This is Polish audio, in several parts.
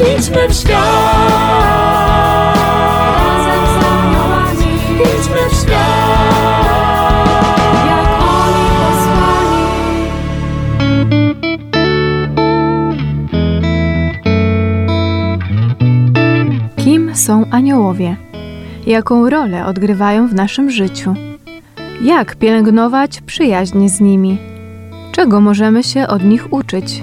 Idźmy w świat. Razem Idźmy w świat. jak oni posłani. Kim są aniołowie? Jaką rolę odgrywają w naszym życiu? Jak pielęgnować przyjaźń z nimi? Czego możemy się od nich uczyć?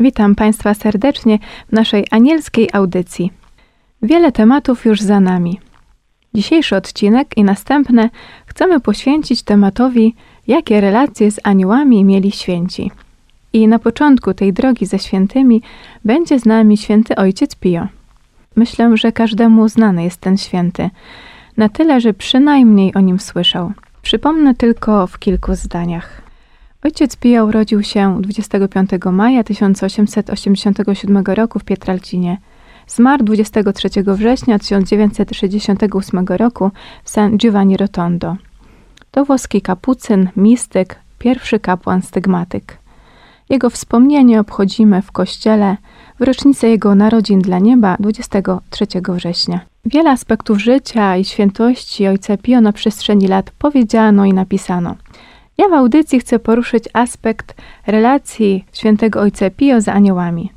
Witam Państwa serdecznie w naszej anielskiej audycji. Wiele tematów już za nami. Dzisiejszy odcinek i następne chcemy poświęcić tematowi, jakie relacje z aniołami mieli święci. I na początku tej drogi ze świętymi będzie z nami święty ojciec Pio. Myślę, że każdemu znany jest ten święty, na tyle, że przynajmniej o nim słyszał. Przypomnę tylko w kilku zdaniach. Ojciec Pio urodził się 25 maja 1887 roku w Pietralcinie. Zmarł 23 września 1968 roku w San Giovanni Rotondo. To włoski kapucyn, mistyk, pierwszy kapłan stygmatyk. Jego wspomnienie obchodzimy w kościele w rocznicę jego narodzin dla nieba 23 września. Wiele aspektów życia i świętości ojca Pio na przestrzeni lat powiedziano i napisano. Ja w audycji chcę poruszyć aspekt relacji świętego ojca Pio z aniołami.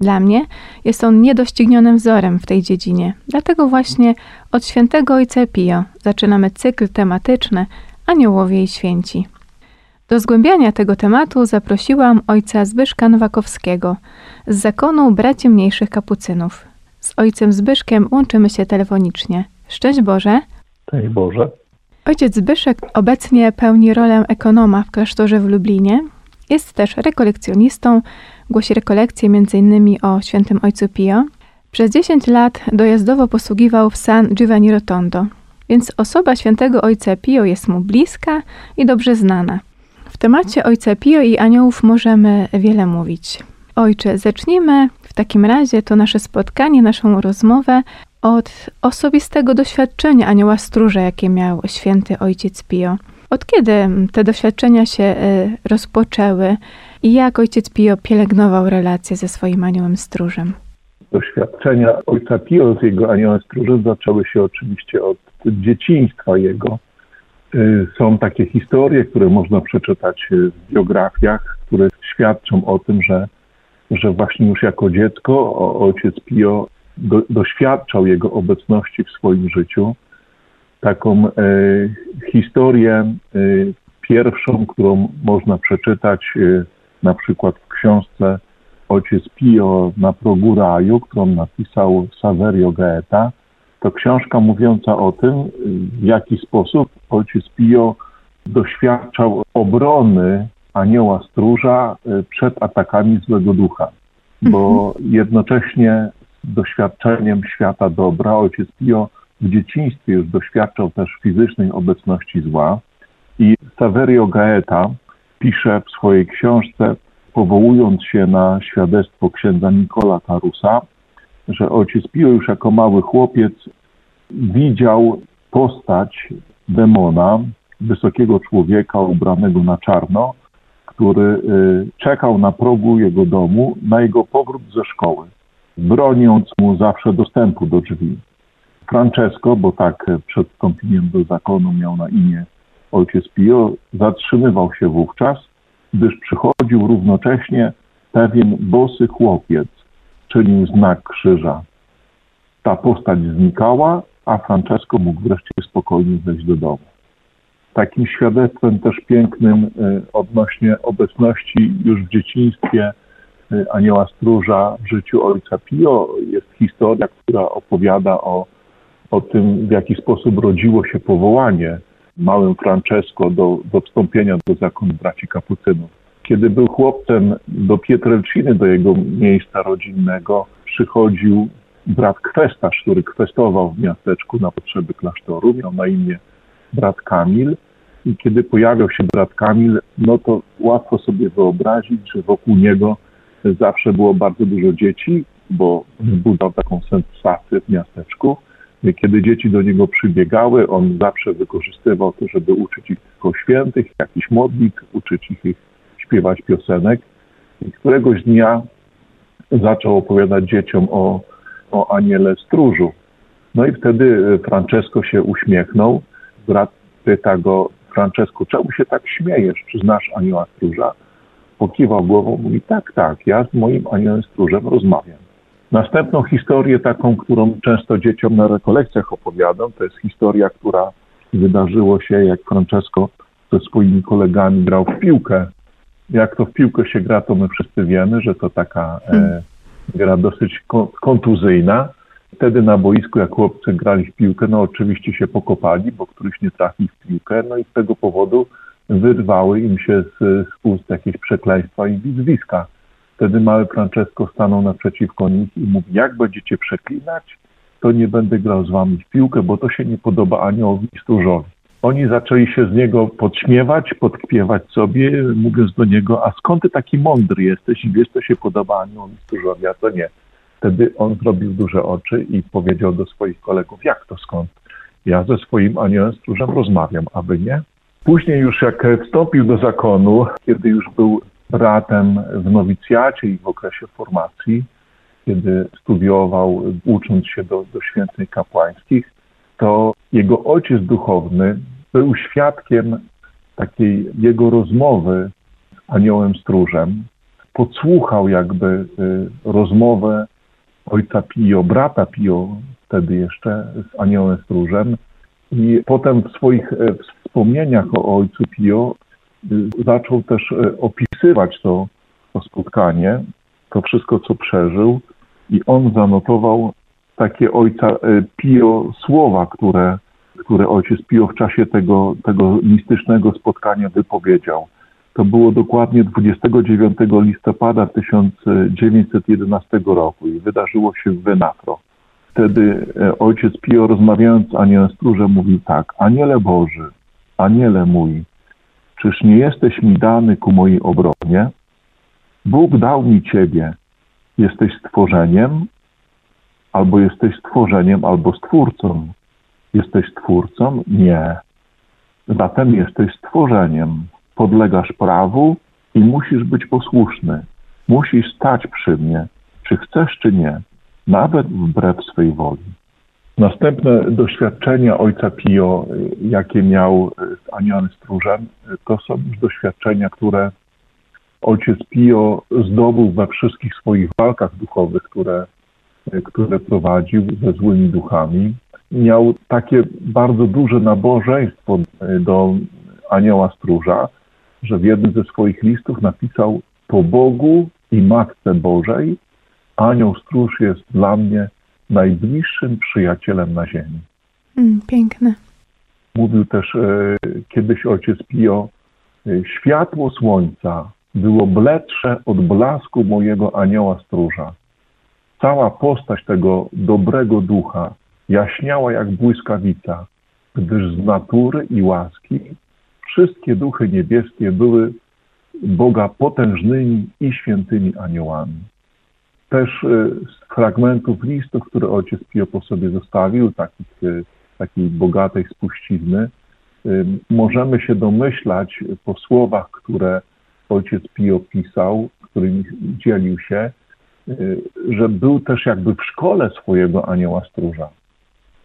Dla mnie jest on niedoścignionym wzorem w tej dziedzinie. Dlatego właśnie od świętego ojca Pio zaczynamy cykl tematyczny Aniołowie i Święci. Do zgłębiania tego tematu zaprosiłam ojca Zbyszka Nowakowskiego z zakonu braci mniejszych kapucynów. Z ojcem Zbyszkiem łączymy się telefonicznie. Szczęść Boże! Daj Boże. Ojciec Zbyszek obecnie pełni rolę ekonoma w klasztorze w Lublinie. Jest też rekolekcjonistą, głosi rekolekcje m.in. o świętym ojcu Pio. Przez 10 lat dojazdowo posługiwał w San Giovanni Rotondo, więc osoba świętego ojca Pio jest mu bliska i dobrze znana. W temacie ojca Pio i aniołów możemy wiele mówić. Ojcze, zacznijmy w takim razie to nasze spotkanie, naszą rozmowę od osobistego doświadczenia anioła stróża, jakie miał święty ojciec Pio. Od kiedy te doświadczenia się y, rozpoczęły i jak ojciec Pio pielęgnował relacje ze swoim aniołem stróżem? Doświadczenia ojca Pio z jego aniołem stróżem zaczęły się oczywiście od dzieciństwa jego. Y, Są takie historie, które można przeczytać w biografiach, które świadczą o tym, że, że właśnie już jako dziecko ojciec Pio do, doświadczał jego obecności w swoim życiu. Taką e, historię e, pierwszą, którą można przeczytać e, na przykład w książce Ojciec Pio na progu raju, którą napisał Saverio Gaeta, to książka mówiąca o tym, w jaki sposób ojciec Pio doświadczał obrony anioła stróża y, przed atakami złego ducha. Bo jednocześnie z doświadczeniem świata dobra ojciec Pio w dzieciństwie już doświadczał też fizycznej obecności zła. I Saverio Gaeta pisze w swojej książce, powołując się na świadectwo księdza Nikola Tarusa, że ojciec Pio już jako mały chłopiec widział postać demona, wysokiego człowieka ubranego na czarno, który y, czekał na progu jego domu na jego powrót ze szkoły, broniąc mu zawsze dostępu do drzwi. Francesco, bo tak przed wstąpieniem do zakonu miał na imię ojciec Pio, zatrzymywał się wówczas, gdyż przychodził równocześnie pewien bosy chłopiec, czynił znak krzyża. Ta postać znikała, a Francesco mógł wreszcie spokojnie wejść do domu. Takim świadectwem też pięknym y, odnośnie obecności już w dzieciństwie anioła stróża w życiu ojca Pio jest historia, która opowiada o, o tym, w jaki sposób rodziło się powołanie małym Francesco do, do wstąpienia do zakonu braci kapucynów. Kiedy był chłopcem do Pietrelciny, do jego miejsca rodzinnego, przychodził brat kwestarz, który kwestował w miasteczku na potrzeby klasztoru, miał na imię brat Kamil. I kiedy pojawiał się brat Kamil, no to łatwo sobie wyobrazić, że wokół niego zawsze było bardzo dużo dzieci, bo wzbudzał taką sensację w miasteczku. Kiedy dzieci do niego przybiegały, on zawsze wykorzystywał to, żeby uczyć ich o świętych, jakichś modlitw, uczyć ich śpiewać piosenek. I któregoś dnia zaczął opowiadać dzieciom o, o aniele stróżu. No i wtedy Francesco się uśmiechnął. Brat pyta go, Francesco, czemu się tak śmiejesz? Czy znasz anioła stróża? Pokiwał głową, mówi, tak, tak, ja z moim aniołem stróżem rozmawiam. Następną historię, taką, którą często dzieciom na rekolekcjach opowiadam, to jest historia, która wydarzyło się, jak Francesco ze swoimi kolegami grał w piłkę. Jak to w piłkę się gra, to my wszyscy wiemy, że to taka e, gra dosyć kontuzyjna. Wtedy na boisku, jak chłopcy grali w piłkę, no oczywiście się pokopali, bo któryś nie trafił w piłkę, no i z tego powodu wyrwały im się z, z ust jakieś przekleństwa i wizwiska. Wtedy mały Francesco stanął naprzeciwko nich i mówi, jak będziecie przeklinać, to nie będę grał z wami w piłkę, bo to się nie podoba aniołowi stróżowi. Oni zaczęli się z niego podśmiewać, podkpiewać sobie, mówiąc do niego, a skąd ty taki mądry jesteś i wiesz, co się podoba aniołowi stróżowi, a to nie. Wtedy on zrobił duże oczy i powiedział do swoich kolegów, jak to skąd? Ja ze swoim aniołem stróżem rozmawiam, aby nie? Później już jak wstąpił do zakonu, kiedy już był bratem w nowicjacie i w okresie formacji, kiedy studiował, ucząc się do, do świętych kapłańskich, to jego ojciec duchowny był świadkiem takiej jego rozmowy z aniołem stróżem. Podsłuchał jakby y, rozmowę ojca Pio, brata Pio, wtedy jeszcze z aniołem stróżem. I potem w swoich e, wspomnieniach o ojcu Pio y, zaczął też e, opisywać to, to spotkanie, to wszystko, co przeżył. I on zanotował takie ojca e, Pio słowa, które, które ojciec Pio w czasie tego, tego mistycznego spotkania wypowiedział. To było dokładnie 29 listopada 1911 roku i wydarzyło się w Venafro. Wtedy e, ojciec Pio rozmawiając z aniołem stróżem mówił tak, Aniele Boży, Aniele mój, czyż nie jesteś mi dany ku mojej obronie? Bóg dał mi Ciebie, jesteś stworzeniem, albo jesteś stworzeniem, albo stwórcą. Jesteś stwórcą? Nie. Zatem jesteś stworzeniem. Podlegasz prawu i musisz być posłuszny. Musisz stać przy mnie, czy chcesz, czy nie, nawet wbrew swej woli. Następne doświadczenia ojca Pio, jakie miał z aniołem stróżem, to są już doświadczenia, które ojciec Pio zdobył we wszystkich swoich walkach duchowych, które które prowadził ze złymi duchami. Miał takie bardzo duże nabożeństwo do anioła stróża, że w jednym ze swoich listów napisał po Bogu i Matce Bożej anioł stróż jest dla mnie najbliższym przyjacielem na ziemi. Mm, piękne. Mówił też e, kiedyś ojciec Pio, e, światło słońca było bledsze od blasku mojego anioła stróża cała postać tego dobrego ducha jaśniała jak błyskawica, gdyż z natury i łaski wszystkie duchy niebieskie były Boga potężnymi i świętymi aniołami. Też y, z fragmentów listów, które ojciec Pio po sobie zostawił, takich, y, takiej bogatej spuścizny, y, możemy się domyślać po słowach, które ojciec Pio pisał, którymi dzielił się, że był też jakby w szkole swojego anioła stróża.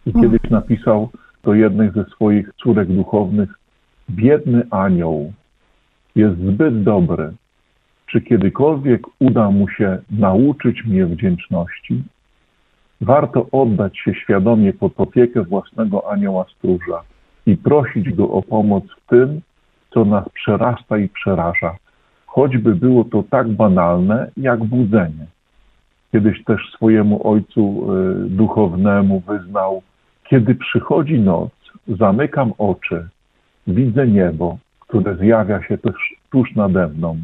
I kiedyś napisał do jednej ze swoich córek duchownych: Biedny anioł jest zbyt dobry. Czy kiedykolwiek uda mu się nauczyć mnie wdzięczności? Warto oddać się świadomie pod opiekę własnego anioła stróża i prosić go o pomoc w tym, co nas przerasta i przeraża, choćby było to tak banalne jak budzenie. Kiedyś też swojemu ojcu e, duchownemu wyznał: Kiedy przychodzi noc, zamykam oczy, widzę niebo, które zjawia się też tuż nade mną.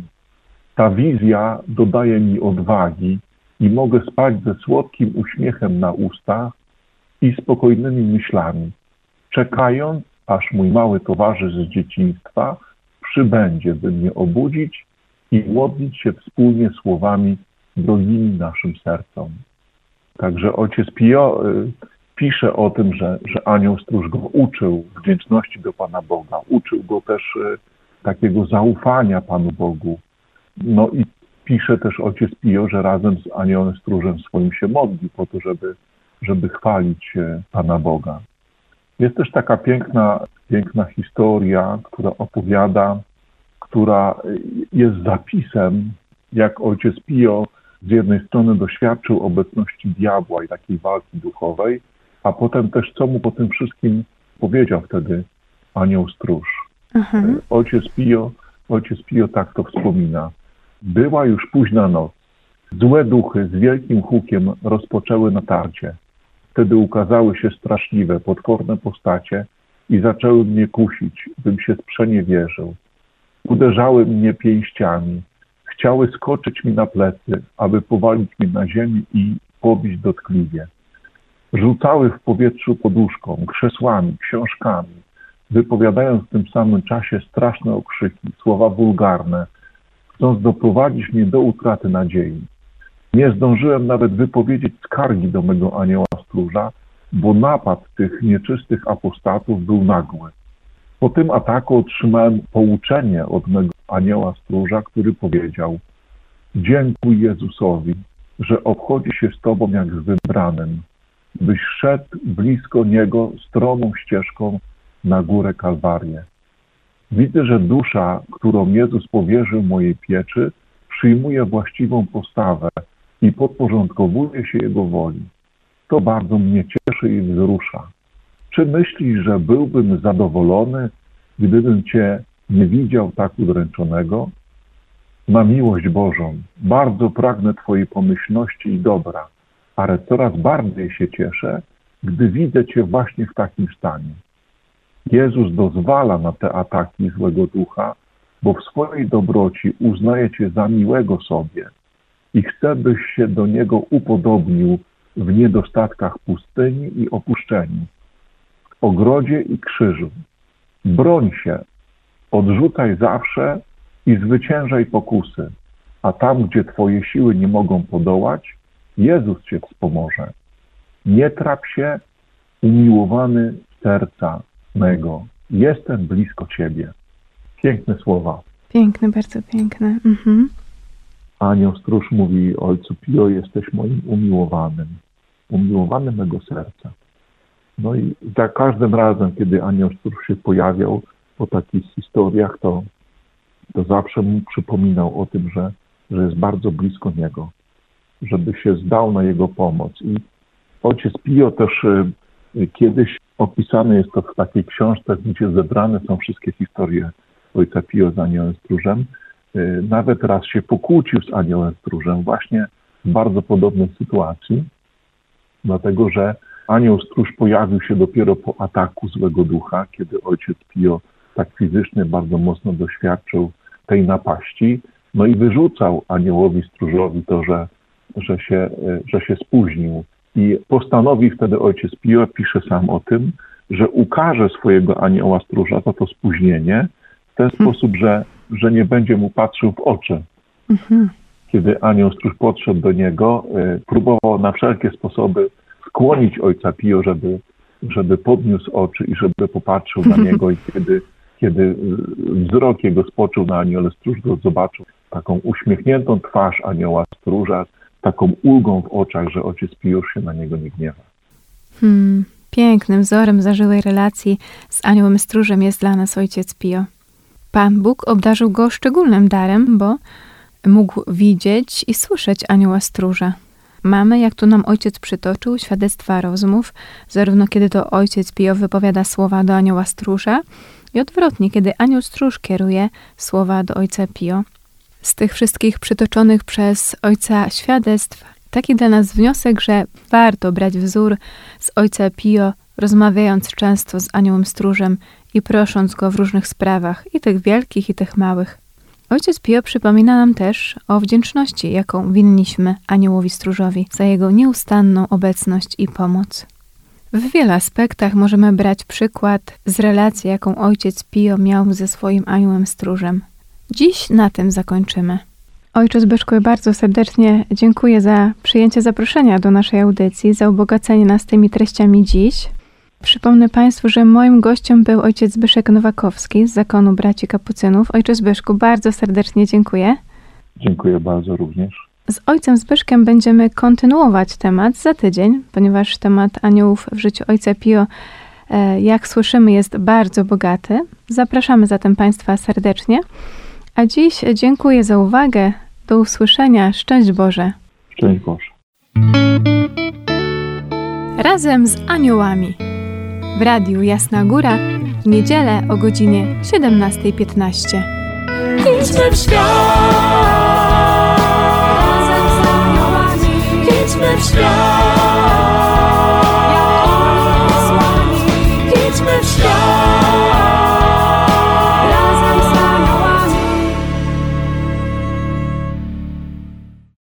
Ta wizja dodaje mi odwagi i mogę spać ze słodkim uśmiechem na ustach i spokojnymi myślami, czekając, aż mój mały towarzysz z dzieciństwa przybędzie, by mnie obudzić i modlić się wspólnie słowami drogimi naszym sercom. Także ojciec Pio y, pisze o tym, że, że anioł stróż go uczył wdzięczności do Pana Boga, uczył go też y, takiego zaufania Panu Bogu. No i pisze też ojciec Pio, że razem z aniołem stróżem swoim się modli po to, żeby, żeby chwalić Pana Boga. Jest też taka piękna, piękna historia, która opowiada, która jest zapisem, jak ojciec Pio z jednej strony doświadczył obecności diabła i takiej walki duchowej, a potem też co mu po tym wszystkim powiedział wtedy anioł stróż. Mhm. Ojciec Pio, ojciec Pio tak to wspomina. Była już późna noc. Złe duchy z wielkim hukiem rozpoczęły natarcie. Wtedy ukazały się straszliwe, potworne postacie i zaczęły mnie kusić, bym się sprzeniewierzył. Uderzały mnie pięściami, chciały skoczyć mi na plecy, aby powalić mnie na ziemię i pobić dotkliwie. Rzucały w powietrzu poduszką, krzesłami, książkami, wypowiadając w tym samym czasie straszne okrzyki, słowa wulgarne, chcąc doprowadzić mnie do utraty nadziei. Nie zdążyłem nawet wypowiedzieć skargi do mego anioła stróża, bo napad tych nieczystych apostatów był nagły. Po tym ataku otrzymałem pouczenie od mego anioła stróża, który powiedział: Dziękuj Jezusowi, że obchodzi się z Tobą jak z wybranym, byś szedł blisko Niego stromą ścieżką na górę Kalwarię. Widzę, że dusza, którą Jezus powierzył mojej pieczy, przyjmuje właściwą postawę i podporządkowuje się Jego woli. To bardzo mnie cieszy i wzrusza. Czy myślisz, że byłbym zadowolony, gdybym Cię nie widział tak udręczonego? Na miłość Bożą bardzo pragnę Twojej pomyślności i dobra, ale coraz bardziej się cieszę, gdy widzę Cię właśnie w takim stanie. Jezus dozwala na te ataki złego ducha, bo w swojej dobroci uznaje Cię za miłego sobie i chce, byś się do Niego upodobnił w niedostatkach pustyni i opuszczeniu, w ogrodzie i krzyżu. Broń się, odrzucaj zawsze i zwyciężaj pokusy, a tam, gdzie Twoje siły nie mogą podołać, Jezus Cię wspomoże. Nie trap się, umiłowany serca mego. Jestem blisko Ciebie. Piękne słowa. Piękne, bardzo piękne. Mhm. Anioł stróż mówi Ojcu Pio, jesteś moim umiłowanym, umiłowanym mego serca. No i za każdym razem, kiedy anioł stróż się pojawiał po takich historiach, to, to zawsze mu przypominał o tym, że, że jest bardzo blisko niego, żeby się zdał na jego pomoc. I ojciec Pio też y, kiedyś opisane jest to w takiej książce, gdzie zebrane są wszystkie historie ojca Pio z aniołem stróżem. Y, nawet raz się pokłócił z aniołem stróżem właśnie w bardzo podobnej sytuacji, dlatego że anioł stróż pojawił się dopiero po ataku złego ducha, kiedy ojciec Pio tak fizycznie bardzo mocno doświadczył tej napaści, no i wyrzucał aniołowi stróżowi to, że, że, się, y, że się spóźnił. I postanowi wtedy ojciec Pio, pisze sam o tym, że ukaże swojego anioła stróża za to spóźnienie w ten sposób, że, że nie będzie mu patrzył w oczy. Mhm. Kiedy anioł stróż podszedł do niego, y, próbował na wszelkie sposoby skłonić ojca Pio, żeby, żeby podniósł oczy i żeby popatrzył na niego i kiedy, kiedy wzrok jego spoczął na aniole stróż, to zobaczył taką uśmiechniętą twarz anioła stróża, taką ulgą w oczach, że ojciec już się na niego nie gniewa. Hmm. Pięknym wzorem zażyłej relacji z aniołem stróżem jest dla nas ojciec Pio. Pan Bóg obdarzył go szczególnym darem, bo mógł widzieć i słyszeć anioła stróża. Mamy, jak tu nam ojciec przytoczył, świadectwa rozmów, zarówno kiedy to ojciec Pio wypowiada słowa do anioła stróża, i odwrotnie, kiedy anioł stróż kieruje słowa do ojca Pio. Z tych wszystkich przytoczonych przez ojca świadectw, taki dla nas wniosek, że warto brać wzór z ojca Pio, rozmawiając często z aniołem stróżem i prosząc go w różnych sprawach, i tych wielkich, i tych małych. Ojciec Pio przypomina nam też o wdzięczności, jaką winniśmy aniołowi stróżowi za jego nieustanną obecność i pomoc. W wielu aspektach możemy brać przykład z relacji, jaką ojciec Pio miał ze swoim aniołem stróżem. Dziś na tym zakończymy. Ojcze Zbyszku, bardzo serdecznie dziękuję za przyjęcie zaproszenia do naszej audycji, za ubogacenie nas tymi treściami dziś. Przypomnę Państwu, że moim gościem był ojciec Zbyszek Nowakowski z Zakonu Braci Kapucynów. Ojcze Zbyszku, bardzo serdecznie dziękuję. Dziękuję bardzo również. Z ojcem Zbyszkiem będziemy kontynuować temat za tydzień, ponieważ temat aniołów w życiu ojca Pio, e, jak słyszymy, jest bardzo bogaty. Zapraszamy zatem Państwa serdecznie. A dziś dziękuję za uwagę. Do usłyszenia. Szczęść Boże. Szczęść Boże. Razem z aniołami. W radiu Jasna Góra w niedzielę o godzinie 17.15. Idźmy w świat. Razem z aniołami Idźmy w świat.